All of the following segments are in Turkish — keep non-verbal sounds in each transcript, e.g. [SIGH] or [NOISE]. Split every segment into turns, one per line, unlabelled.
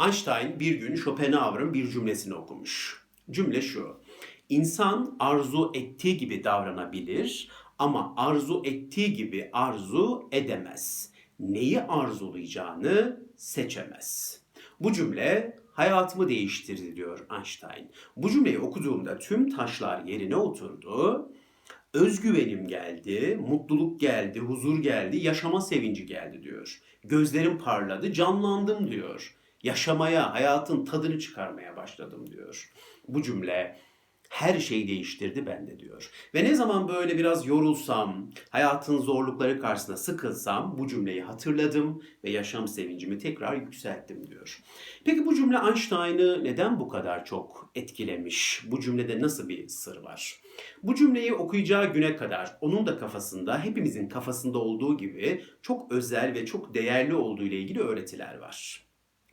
Einstein bir gün Schopenhauer'ın bir cümlesini okumuş. Cümle şu. İnsan arzu ettiği gibi davranabilir ama arzu ettiği gibi arzu edemez. Neyi arzulayacağını seçemez. Bu cümle hayatımı değiştirdi diyor Einstein. Bu cümleyi okuduğumda tüm taşlar yerine oturdu. Özgüvenim geldi, mutluluk geldi, huzur geldi, yaşama sevinci geldi diyor. Gözlerim parladı, canlandım diyor. Yaşamaya, hayatın tadını çıkarmaya başladım diyor. Bu cümle her şeyi değiştirdi bende diyor. Ve ne zaman böyle biraz yorulsam, hayatın zorlukları karşısında sıkılsam bu cümleyi hatırladım ve yaşam sevincimi tekrar yükselttim diyor. Peki bu cümle Einstein'ı neden bu kadar çok etkilemiş? Bu cümlede nasıl bir sır var? Bu cümleyi okuyacağı güne kadar onun da kafasında, hepimizin kafasında olduğu gibi çok özel ve çok değerli olduğu ile ilgili öğretiler var.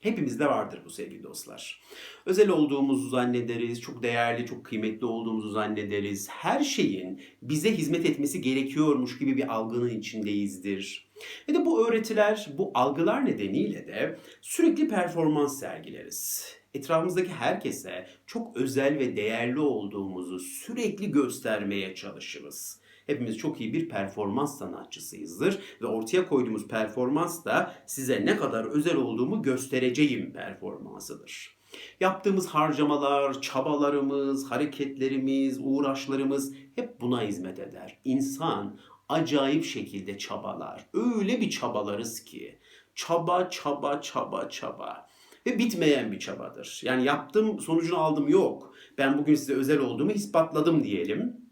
Hepimizde vardır bu sevgili dostlar. Özel olduğumuzu zannederiz, çok değerli, çok kıymetli olduğumuzu zannederiz. Her şeyin bize hizmet etmesi gerekiyormuş gibi bir algının içindeyizdir. Ve de bu öğretiler, bu algılar nedeniyle de sürekli performans sergileriz. Etrafımızdaki herkese çok özel ve değerli olduğumuzu sürekli göstermeye çalışırız. Hepimiz çok iyi bir performans sanatçısıyızdır ve ortaya koyduğumuz performans da size ne kadar özel olduğumu göstereceğim performansıdır. Yaptığımız harcamalar, çabalarımız, hareketlerimiz, uğraşlarımız hep buna hizmet eder. İnsan acayip şekilde çabalar. Öyle bir çabalarız ki çaba çaba çaba çaba ve bitmeyen bir çabadır. Yani yaptım sonucunu aldım yok. Ben bugün size özel olduğumu ispatladım diyelim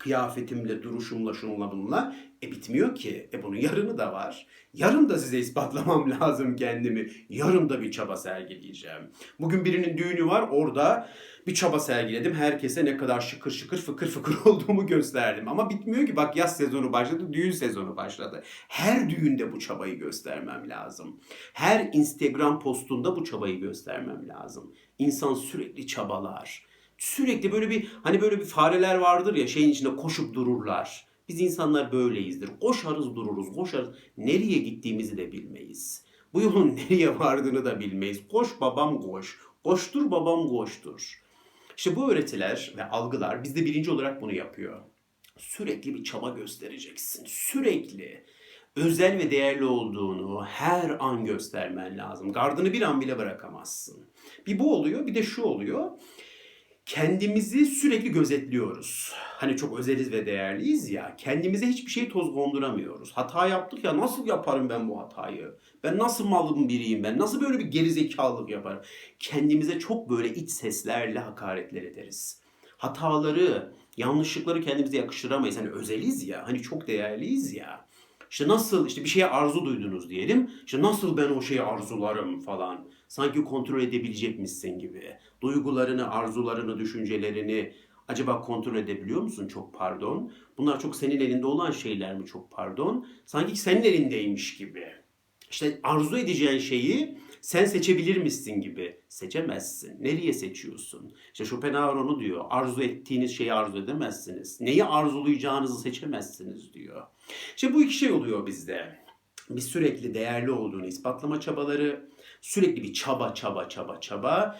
kıyafetimle, duruşumla, şunla bununla. E bitmiyor ki. E bunun yarını da var. Yarın da size ispatlamam [LAUGHS] lazım kendimi. Yarın da bir çaba sergileyeceğim. Bugün birinin düğünü var. Orada bir çaba sergiledim. Herkese ne kadar şıkır şıkır fıkır fıkır [LAUGHS] olduğumu gösterdim. Ama bitmiyor ki. Bak yaz sezonu başladı, düğün sezonu başladı. Her düğünde bu çabayı göstermem lazım. Her Instagram postunda bu çabayı göstermem lazım. İnsan sürekli çabalar sürekli böyle bir hani böyle bir fareler vardır ya şeyin içinde koşup dururlar. Biz insanlar böyleyizdir. Koşarız dururuz, koşarız. Nereye gittiğimizi de bilmeyiz. Bu yolun [LAUGHS] nereye vardığını da bilmeyiz. Koş babam koş. Koştur babam koştur. İşte bu öğretiler ve algılar bizde birinci olarak bunu yapıyor. Sürekli bir çaba göstereceksin. Sürekli özel ve değerli olduğunu her an göstermen lazım. Gardını bir an bile bırakamazsın. Bir bu oluyor, bir de şu oluyor kendimizi sürekli gözetliyoruz. Hani çok özeliz ve değerliyiz ya. Kendimize hiçbir şey toz konduramıyoruz. Hata yaptık ya nasıl yaparım ben bu hatayı? Ben nasıl malım biriyim ben? Nasıl böyle bir gerizekalılık yaparım? Kendimize çok böyle iç seslerle hakaretler ederiz. Hataları, yanlışlıkları kendimize yakıştıramayız. Hani özeliz ya, hani çok değerliyiz ya. İşte nasıl işte bir şeye arzu duydunuz diyelim. İşte nasıl ben o şeyi arzularım falan. Sanki kontrol edebilecekmişsin gibi. Duygularını, arzularını, düşüncelerini acaba kontrol edebiliyor musun? Çok pardon. Bunlar çok senin elinde olan şeyler mi? Çok pardon. Sanki senin elindeymiş gibi. İşte arzu edeceğin şeyi sen seçebilir misin gibi seçemezsin. Nereye seçiyorsun? İşte Schopenhauer onu diyor. Arzu ettiğiniz şeyi arzu edemezsiniz. Neyi arzulayacağınızı seçemezsiniz diyor. İşte bu iki şey oluyor bizde. Biz sürekli değerli olduğunu ispatlama çabaları, sürekli bir çaba çaba çaba çaba.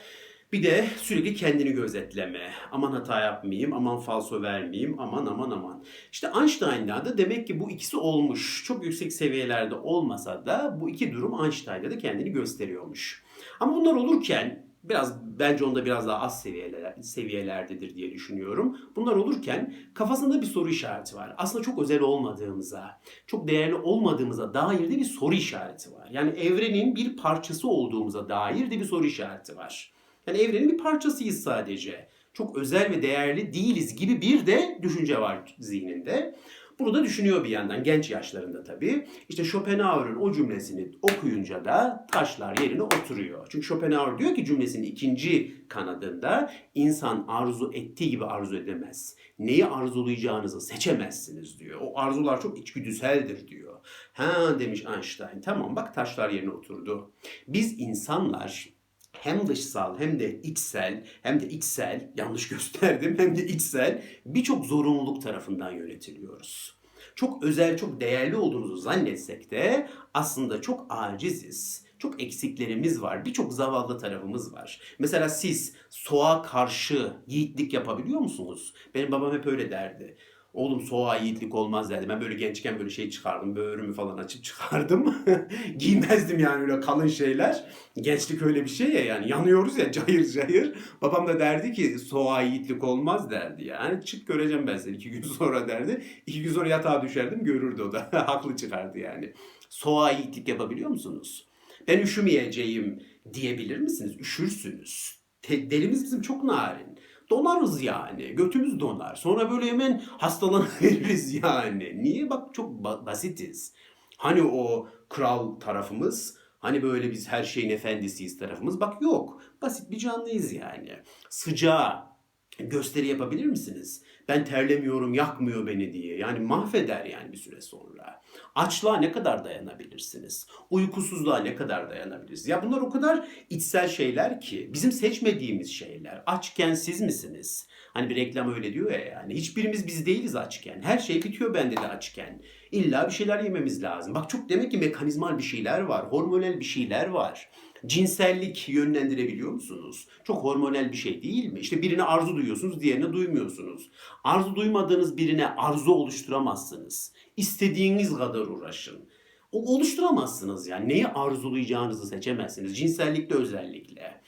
Bir de sürekli kendini gözetleme. Aman hata yapmayayım, aman falso vermeyeyim, aman aman aman. İşte Einstein'da da demek ki bu ikisi olmuş. Çok yüksek seviyelerde olmasa da bu iki durum Einstein'da da kendini gösteriyormuş. Ama bunlar olurken biraz bence onda biraz daha az seviyeler, seviyelerdedir diye düşünüyorum. Bunlar olurken kafasında bir soru işareti var. Aslında çok özel olmadığımıza, çok değerli olmadığımıza dair de bir soru işareti var. Yani evrenin bir parçası olduğumuza dair de bir soru işareti var. Yani evrenin bir parçasıyız sadece. Çok özel ve değerli değiliz gibi bir de düşünce var zihninde. Bunu da düşünüyor bir yandan genç yaşlarında tabii. İşte Schopenhauer'ın o cümlesini okuyunca da taşlar yerine oturuyor. Çünkü Schopenhauer diyor ki cümlesinin ikinci kanadında insan arzu ettiği gibi arzu edemez. Neyi arzulayacağınızı seçemezsiniz diyor. O arzular çok içgüdüseldir diyor. Ha demiş Einstein tamam bak taşlar yerine oturdu. Biz insanlar hem dışsal hem de içsel hem de içsel yanlış [LAUGHS] gösterdim hem de içsel birçok zorunluluk tarafından yönetiliyoruz. Çok özel, çok değerli olduğumuzu zannetsek de aslında çok aciziz. çok eksiklerimiz var. Birçok zavallı tarafımız var. Mesela siz soğuğa karşı yiğitlik yapabiliyor musunuz? Benim babam hep öyle derdi. Oğlum soğuğa yiğitlik olmaz derdi. Ben böyle gençken böyle şey çıkardım. Böğrümü falan açıp çıkardım. [LAUGHS] Giymezdim yani öyle kalın şeyler. Gençlik öyle bir şey ya yani yanıyoruz ya cayır cayır. Babam da derdi ki soğuğa yiğitlik olmaz derdi yani. Çık göreceğim ben seni iki gün [LAUGHS] sonra derdi. İki gün sonra yatağa düşerdim görürdü o da. [LAUGHS] Haklı çıkardı yani. Soğuğa yiğitlik yapabiliyor musunuz? Ben üşümeyeceğim diyebilir misiniz? Üşürsünüz. Te- derimiz bizim çok narin. Donarız yani. Götümüz donar. Sonra böyle hemen hastalanırız [LAUGHS] yani. Niye? Bak çok ba- basitiz. Hani o kral tarafımız, hani böyle biz her şeyin efendisiyiz tarafımız. Bak yok. Basit bir canlıyız yani. Sıcağı gösteri yapabilir misiniz? Ben terlemiyorum, yakmıyor beni diye. Yani mahveder yani bir süre sonra. Açlığa ne kadar dayanabilirsiniz? Uykusuzluğa ne kadar dayanabilirsiniz? Ya bunlar o kadar içsel şeyler ki bizim seçmediğimiz şeyler. Açken siz misiniz? Hani bir reklam öyle diyor ya yani. Hiçbirimiz biz değiliz açken. Her şey bitiyor bende de açken. İlla bir şeyler yememiz lazım. Bak çok demek ki mekanizmal bir şeyler var. Hormonal bir şeyler var. Cinsellik yönlendirebiliyor musunuz? Çok hormonal bir şey değil mi? İşte birine arzu duyuyorsunuz, diğerine duymuyorsunuz. Arzu duymadığınız birine arzu oluşturamazsınız. İstediğiniz kadar uğraşın. O oluşturamazsınız yani. Neyi arzulayacağınızı seçemezsiniz. Cinsellikte özellikle.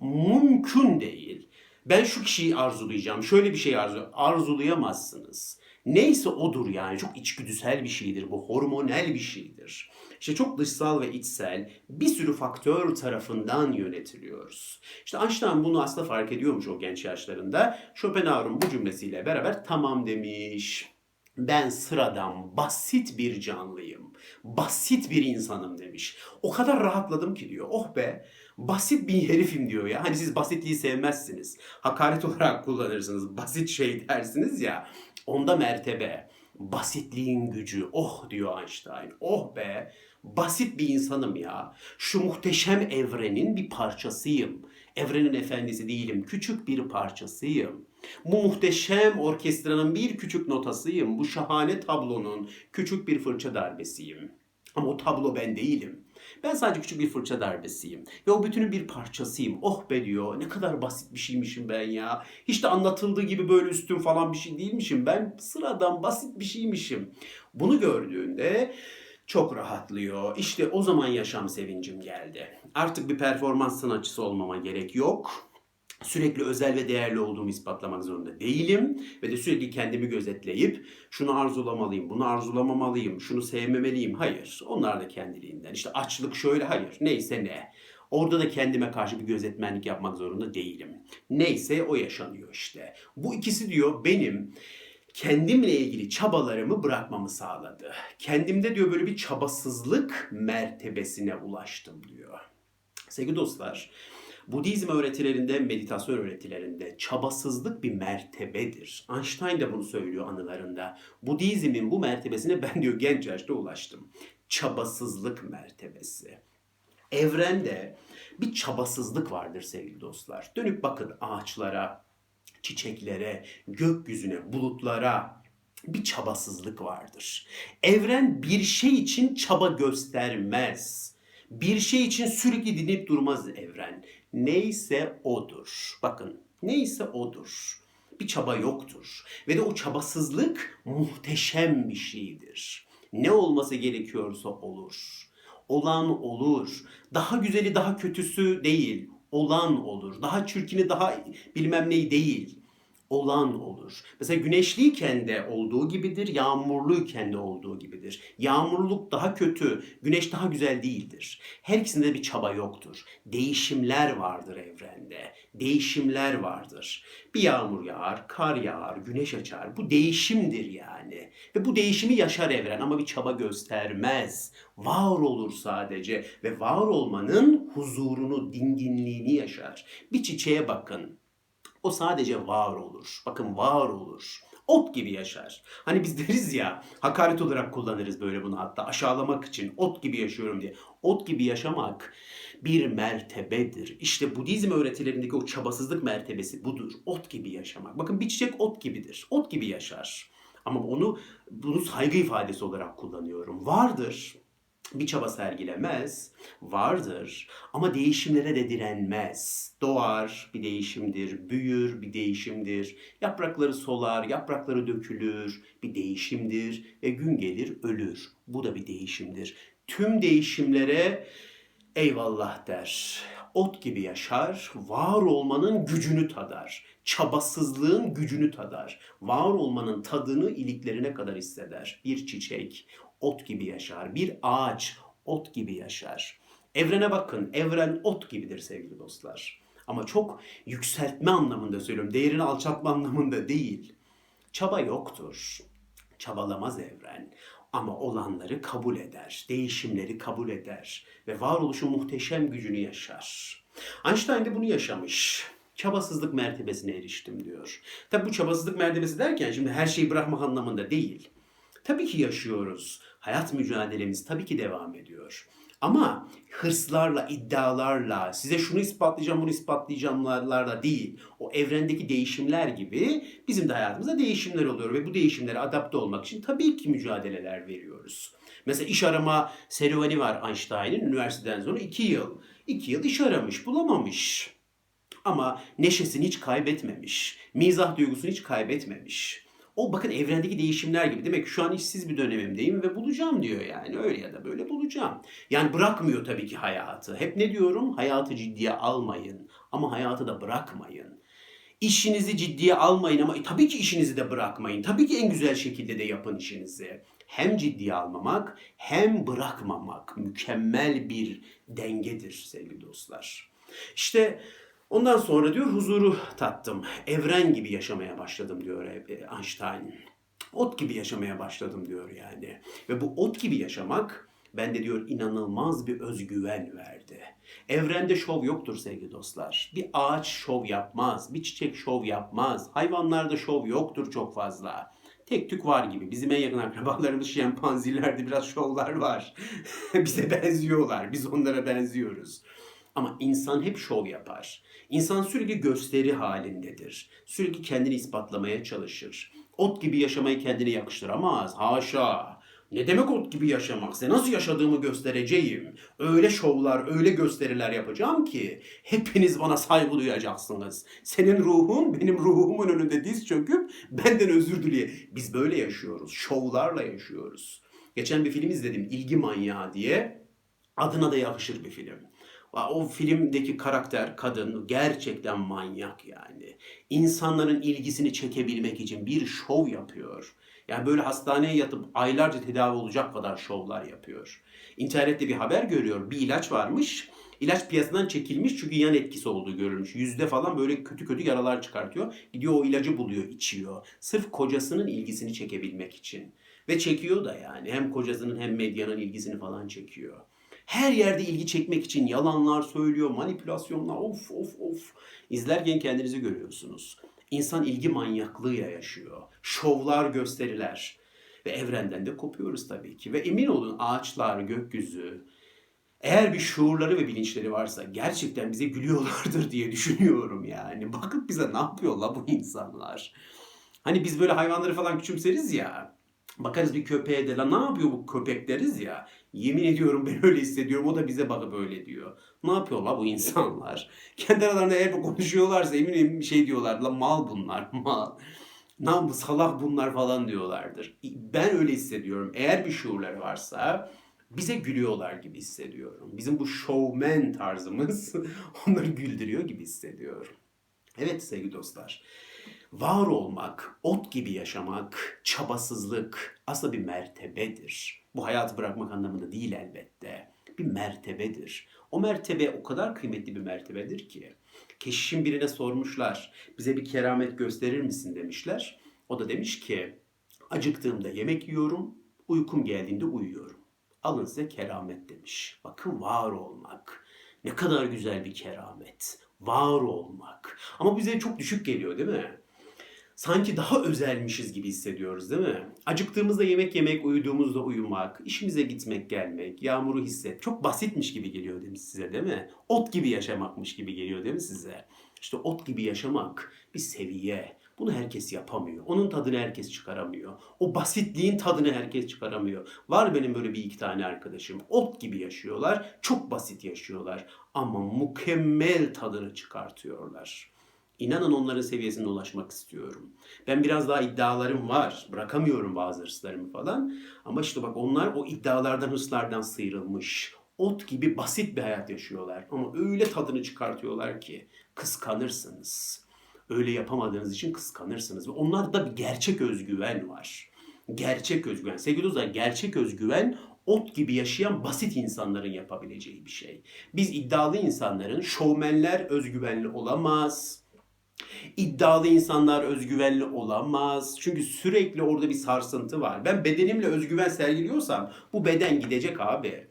Mümkün değil. Ben şu kişiyi arzulayacağım. Şöyle bir şey arzu arzulayamazsınız. Neyse odur yani. Çok içgüdüsel bir şeydir bu. Hormonal bir şeydir. İşte çok dışsal ve içsel bir sürü faktör tarafından yönetiliyoruz. İşte Einstein bunu aslında fark ediyormuş o genç yaşlarında. Schopenhauer'un bu cümlesiyle beraber tamam demiş. Ben sıradan basit bir canlıyım. Basit bir insanım demiş. O kadar rahatladım ki diyor. Oh be basit bir herifim diyor ya. Hani siz basitliği sevmezsiniz. Hakaret [LAUGHS] olarak kullanırsınız. Basit şey dersiniz ya. Onda mertebe. Basitliğin gücü. Oh diyor Einstein. Oh be. Basit bir insanım ya. Şu muhteşem evrenin bir parçasıyım. Evrenin efendisi değilim. Küçük bir parçasıyım. Bu muhteşem orkestranın bir küçük notasıyım. Bu şahane tablonun küçük bir fırça darbesiyim. Ama o tablo ben değilim. Ben sadece küçük bir fırça darbesiyim. Ve o bütünün bir parçasıyım. Oh be diyor. Ne kadar basit bir şeymişim ben ya. Hiç de anlatıldığı gibi böyle üstün falan bir şey değilmişim. Ben sıradan basit bir şeymişim. Bunu gördüğünde çok rahatlıyor. İşte o zaman yaşam sevincim geldi. Artık bir performans sanatçısı olmama gerek yok. Sürekli özel ve değerli olduğumu ispatlamak zorunda değilim ve de sürekli kendimi gözetleyip şunu arzulamalıyım, bunu arzulamamalıyım, şunu sevmemeliyim. Hayır, onlar da kendiliğinden. İşte açlık şöyle, hayır, neyse ne. Orada da kendime karşı bir gözetmenlik yapmak zorunda değilim. Neyse o yaşanıyor işte. Bu ikisi diyor benim kendimle ilgili çabalarımı bırakmamı sağladı. Kendimde diyor böyle bir çabasızlık mertebesine ulaştım diyor. Sevgili dostlar, Budizm öğretilerinde, meditasyon öğretilerinde çabasızlık bir mertebedir. Einstein de bunu söylüyor anılarında. Budizmin bu mertebesine ben diyor genç yaşta ulaştım. Çabasızlık mertebesi. Evrende bir çabasızlık vardır sevgili dostlar. Dönüp bakın ağaçlara, çiçeklere, gökyüzüne, bulutlara bir çabasızlık vardır. Evren bir şey için çaba göstermez. Bir şey için sürekli dinip durmaz evren. Neyse odur. Bakın neyse odur. Bir çaba yoktur. Ve de o çabasızlık muhteşem bir şeydir. Ne olması gerekiyorsa olur. Olan olur. Daha güzeli daha kötüsü değil. Olan olur. Daha çirkini daha bilmem neyi değil olan olur. Mesela güneşliyken de olduğu gibidir, yağmurluyken de olduğu gibidir. Yağmurluk daha kötü, güneş daha güzel değildir. Her ikisinde bir çaba yoktur. Değişimler vardır evrende. Değişimler vardır. Bir yağmur yağar, kar yağar, güneş açar. Bu değişimdir yani. Ve bu değişimi yaşar evren ama bir çaba göstermez. Var olur sadece ve var olmanın huzurunu, dinginliğini yaşar. Bir çiçeğe bakın. O sadece var olur. Bakın var olur. Ot gibi yaşar. Hani biz deriz ya hakaret olarak kullanırız böyle bunu hatta aşağılamak için ot gibi yaşıyorum diye. Ot gibi yaşamak bir mertebedir. İşte Budizm öğretilerindeki o çabasızlık mertebesi budur. Ot gibi yaşamak. Bakın bir çiçek ot gibidir. Ot gibi yaşar. Ama onu bunu saygı ifadesi olarak kullanıyorum. Vardır. Bir çaba sergilemez, vardır ama değişimlere de direnmez. Doğar, bir değişimdir, büyür, bir değişimdir. Yaprakları solar, yaprakları dökülür, bir değişimdir ve gün gelir ölür. Bu da bir değişimdir. Tüm değişimlere eyvallah der. Ot gibi yaşar, var olmanın gücünü tadar. Çabasızlığın gücünü tadar. Var olmanın tadını iliklerine kadar hisseder. Bir çiçek ot gibi yaşar. Bir ağaç ot gibi yaşar. Evrene bakın. Evren ot gibidir sevgili dostlar. Ama çok yükseltme anlamında söylüyorum. Değerini alçaltma anlamında değil. Çaba yoktur. Çabalamaz evren ama olanları kabul eder, değişimleri kabul eder ve varoluşun muhteşem gücünü yaşar. Einstein de bunu yaşamış. Çabasızlık mertebesine eriştim diyor. Tabi bu çabasızlık mertebesi derken şimdi her şeyi bırakmak anlamında değil. Tabii ki yaşıyoruz. Hayat mücadelemiz tabii ki devam ediyor. Ama hırslarla, iddialarla, size şunu ispatlayacağım, bunu ispatlayacağımlarla değil. O evrendeki değişimler gibi bizim de hayatımızda değişimler oluyor ve bu değişimlere adapte olmak için tabii ki mücadeleler veriyoruz. Mesela iş arama serüveni var Einstein'ın üniversiteden sonra iki yıl. iki yıl iş aramış, bulamamış. Ama neşesini hiç kaybetmemiş. Mizah duygusunu hiç kaybetmemiş. O bakın evrendeki değişimler gibi. Demek ki şu an işsiz bir dönemimdeyim ve bulacağım diyor yani. Öyle ya da böyle bulacağım. Yani bırakmıyor tabii ki hayatı. Hep ne diyorum? Hayatı ciddiye almayın. Ama hayatı da bırakmayın. İşinizi ciddiye almayın ama tabii ki işinizi de bırakmayın. Tabii ki en güzel şekilde de yapın işinizi. Hem ciddiye almamak hem bırakmamak mükemmel bir dengedir sevgili dostlar. İşte Ondan sonra diyor huzuru tattım. Evren gibi yaşamaya başladım diyor e, Einstein. Ot gibi yaşamaya başladım diyor yani. Ve bu ot gibi yaşamak bende diyor inanılmaz bir özgüven verdi. Evrende şov yoktur sevgili dostlar. Bir ağaç şov yapmaz, bir çiçek şov yapmaz. Hayvanlarda şov yoktur çok fazla. Tek tük var gibi. Bizim en yakın akrabalarımız şempanzilerde biraz şovlar var. [LAUGHS] Bize benziyorlar. Biz onlara benziyoruz. Ama insan hep şov yapar. İnsan sürekli gösteri halindedir. Sürekli kendini ispatlamaya çalışır. Ot gibi yaşamayı kendine yakıştıramaz. Haşa. Ne demek ot gibi yaşamak? Size nasıl yaşadığımı göstereceğim. Öyle şovlar, öyle gösteriler yapacağım ki hepiniz bana saygı duyacaksınız. Senin ruhun benim ruhumun önünde diz çöküp benden özür dileye. Biz böyle yaşıyoruz. Şovlarla yaşıyoruz. Geçen bir film izledim. İlgi Manyağı diye. Adına da yakışır bir film. O filmdeki karakter kadın gerçekten manyak yani. İnsanların ilgisini çekebilmek için bir şov yapıyor. Yani böyle hastaneye yatıp aylarca tedavi olacak kadar şovlar yapıyor. İnternette bir haber görüyor. Bir ilaç varmış. İlaç piyasadan çekilmiş çünkü yan etkisi olduğu görülmüş. Yüzde falan böyle kötü kötü yaralar çıkartıyor. Gidiyor o ilacı buluyor, içiyor. Sırf kocasının ilgisini çekebilmek için. Ve çekiyor da yani. Hem kocasının hem medyanın ilgisini falan çekiyor. Her yerde ilgi çekmek için yalanlar söylüyor, manipülasyonlar of of of. İzlerken kendinizi görüyorsunuz. İnsan ilgi manyaklığıyla yaşıyor. Şovlar, gösteriler. Ve evrenden de kopuyoruz tabii ki. Ve emin olun ağaçlar, gökyüzü, eğer bir şuurları ve bilinçleri varsa gerçekten bize gülüyorlardır diye düşünüyorum yani. Bakıp bize ne yapıyorlar bu insanlar. Hani biz böyle hayvanları falan küçümseriz ya. Bakarız bir köpeğe de la ne yapıyor bu köpek deriz ya. Yemin ediyorum ben öyle hissediyorum. O da bize bakıp öyle diyor. Ne yapıyorlar bu insanlar? [LAUGHS] Kendi aralarında eğer konuşuyorlarsa eminim şey diyorlar. La mal bunlar [LAUGHS] mal. Bu salak bunlar falan diyorlardır. Ben öyle hissediyorum. Eğer bir şuurları varsa bize gülüyorlar gibi hissediyorum. Bizim bu showman tarzımız [LAUGHS] onları güldürüyor gibi hissediyorum. Evet sevgili dostlar var olmak, ot gibi yaşamak, çabasızlık aslında bir mertebedir. Bu hayatı bırakmak anlamında değil elbette. Bir mertebedir. O mertebe o kadar kıymetli bir mertebedir ki. Keşişin birine sormuşlar, bize bir keramet gösterir misin demişler. O da demiş ki, acıktığımda yemek yiyorum, uykum geldiğinde uyuyorum. Alın size keramet demiş. Bakın var olmak. Ne kadar güzel bir keramet. Var olmak. Ama bize çok düşük geliyor değil mi? Sanki daha özelmişiz gibi hissediyoruz değil mi? Acıktığımızda yemek yemek, uyuduğumuzda uyumak, işimize gitmek gelmek, yağmuru hisset. Çok basitmiş gibi geliyor değil mi size değil mi? Ot gibi yaşamakmış gibi geliyor değil mi size? İşte ot gibi yaşamak bir seviye. Bunu herkes yapamıyor. Onun tadını herkes çıkaramıyor. O basitliğin tadını herkes çıkaramıyor. Var benim böyle bir iki tane arkadaşım. Ot gibi yaşıyorlar. Çok basit yaşıyorlar. Ama mükemmel tadını çıkartıyorlar. İnanın onların seviyesine ulaşmak istiyorum. Ben biraz daha iddialarım var. Bırakamıyorum bazı hırslarımı falan. Ama işte bak onlar o iddialardan, hırslardan sıyrılmış. Ot gibi basit bir hayat yaşıyorlar. Ama öyle tadını çıkartıyorlar ki kıskanırsınız. Öyle yapamadığınız için kıskanırsınız. Ve onlarda bir gerçek özgüven var. Gerçek özgüven. Sevgili dostlar gerçek özgüven ot gibi yaşayan basit insanların yapabileceği bir şey. Biz iddialı insanların, şovmenler özgüvenli olamaz. İddialı insanlar özgüvenli olamaz. Çünkü sürekli orada bir sarsıntı var. Ben bedenimle özgüven sergiliyorsam bu beden gidecek abi.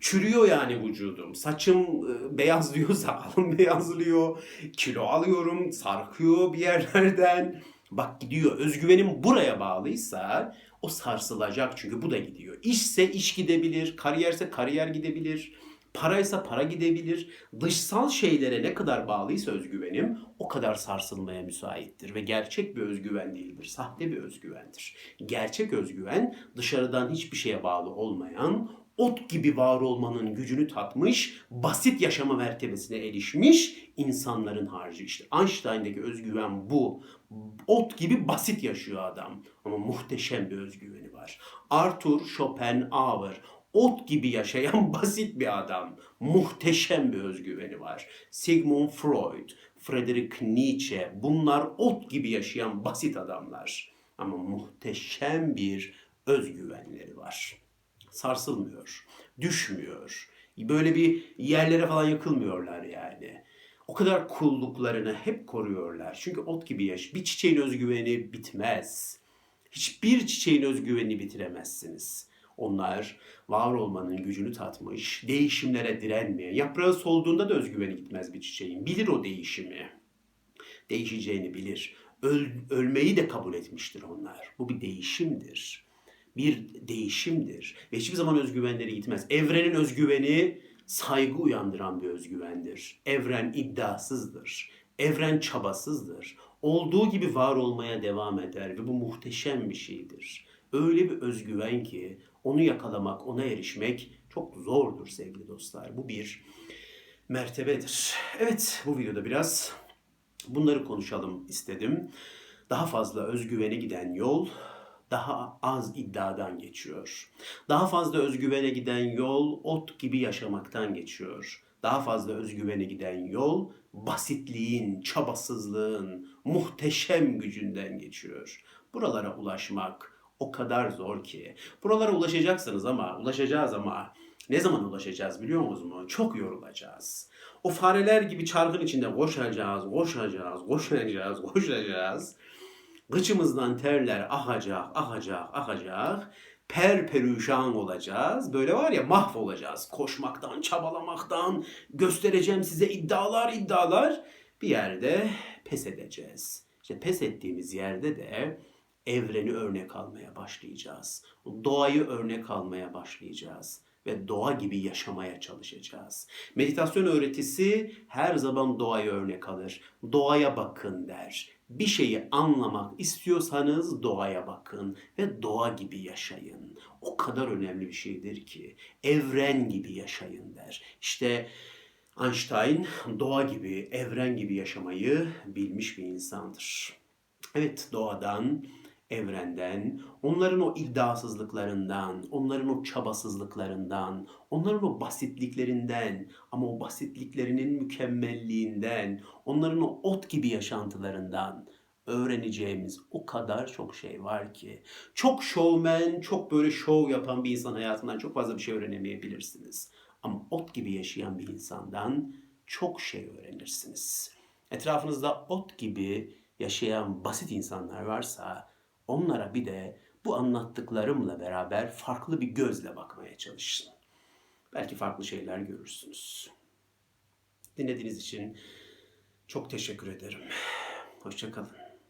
Çürüyor yani vücudum. Saçım e, beyazlıyor, sakalım [LAUGHS] beyazlıyor. Kilo alıyorum, sarkıyor bir yerlerden. Bak gidiyor. Özgüvenim buraya bağlıysa o sarsılacak çünkü bu da gidiyor. İşse iş gidebilir, kariyerse kariyer gidebilir. Paraysa para gidebilir. Dışsal şeylere ne kadar bağlıysa özgüvenim o kadar sarsılmaya müsaittir. Ve gerçek bir özgüven değildir. Sahte bir özgüvendir. Gerçek özgüven dışarıdan hiçbir şeye bağlı olmayan, ot gibi var olmanın gücünü tatmış, basit yaşama mertebesine erişmiş insanların harcı işte. Einstein'daki özgüven bu. Ot gibi basit yaşıyor adam ama muhteşem bir özgüveni var. Arthur Schopenhauer ot gibi yaşayan [LAUGHS] basit bir adam. Muhteşem bir özgüveni var. Sigmund Freud, Friedrich Nietzsche bunlar ot gibi yaşayan basit adamlar. Ama muhteşem bir özgüvenleri var. Sarsılmıyor, düşmüyor. Böyle bir yerlere falan yakılmıyorlar yani. O kadar kulluklarını hep koruyorlar. Çünkü ot gibi yaş. Bir çiçeğin özgüveni bitmez. Hiçbir çiçeğin özgüvenini bitiremezsiniz. Onlar var olmanın gücünü tatmış, değişimlere direnmeyen, yaprağı solduğunda da özgüveni gitmez bir çiçeğin. Bilir o değişimi. Değişeceğini bilir. Öl, ölmeyi de kabul etmiştir onlar. Bu bir değişimdir. Bir değişimdir. Ve hiçbir zaman özgüvenleri gitmez. Evrenin özgüveni saygı uyandıran bir özgüvendir. Evren iddiasızdır. Evren çabasızdır. Olduğu gibi var olmaya devam eder ve bu muhteşem bir şeydir. Öyle bir özgüven ki onu yakalamak, ona erişmek çok zordur sevgili dostlar. Bu bir mertebedir. Evet bu videoda biraz bunları konuşalım istedim. Daha fazla özgüvene giden yol daha az iddiadan geçiyor. Daha fazla özgüvene giden yol ot gibi yaşamaktan geçiyor. Daha fazla özgüvene giden yol basitliğin, çabasızlığın, muhteşem gücünden geçiyor. Buralara ulaşmak o kadar zor ki. Buralara ulaşacaksınız ama, ulaşacağız ama ne zaman ulaşacağız biliyor musunuz? Çok yorulacağız. O fareler gibi çarkın içinde koşacağız, koşacağız, koşacağız, koşacağız. Gıçımızdan terler ahacak, ahacak, ahacak. Per perüşan olacağız. Böyle var ya mahvolacağız. Koşmaktan, çabalamaktan, göstereceğim size iddialar, iddialar. Bir yerde pes edeceğiz. İşte pes ettiğimiz yerde de evreni örnek almaya başlayacağız. Doğayı örnek almaya başlayacağız ve doğa gibi yaşamaya çalışacağız. Meditasyon öğretisi her zaman doğaya örnek alır. Doğaya bakın der. Bir şeyi anlamak istiyorsanız doğaya bakın ve doğa gibi yaşayın. O kadar önemli bir şeydir ki evren gibi yaşayın der. İşte Einstein doğa gibi, evren gibi yaşamayı bilmiş bir insandır. Evet doğadan, evrenden, onların o iddiasızlıklarından, onların o çabasızlıklarından, onların o basitliklerinden ama o basitliklerinin mükemmelliğinden, onların o ot gibi yaşantılarından öğreneceğimiz o kadar çok şey var ki. Çok şovmen, çok böyle şov yapan bir insan hayatından çok fazla bir şey öğrenemeyebilirsiniz. Ama ot gibi yaşayan bir insandan çok şey öğrenirsiniz. Etrafınızda ot gibi yaşayan basit insanlar varsa onlara bir de bu anlattıklarımla beraber farklı bir gözle bakmaya çalışın. Belki farklı şeyler görürsünüz. Dinlediğiniz için çok teşekkür ederim. Hoşçakalın.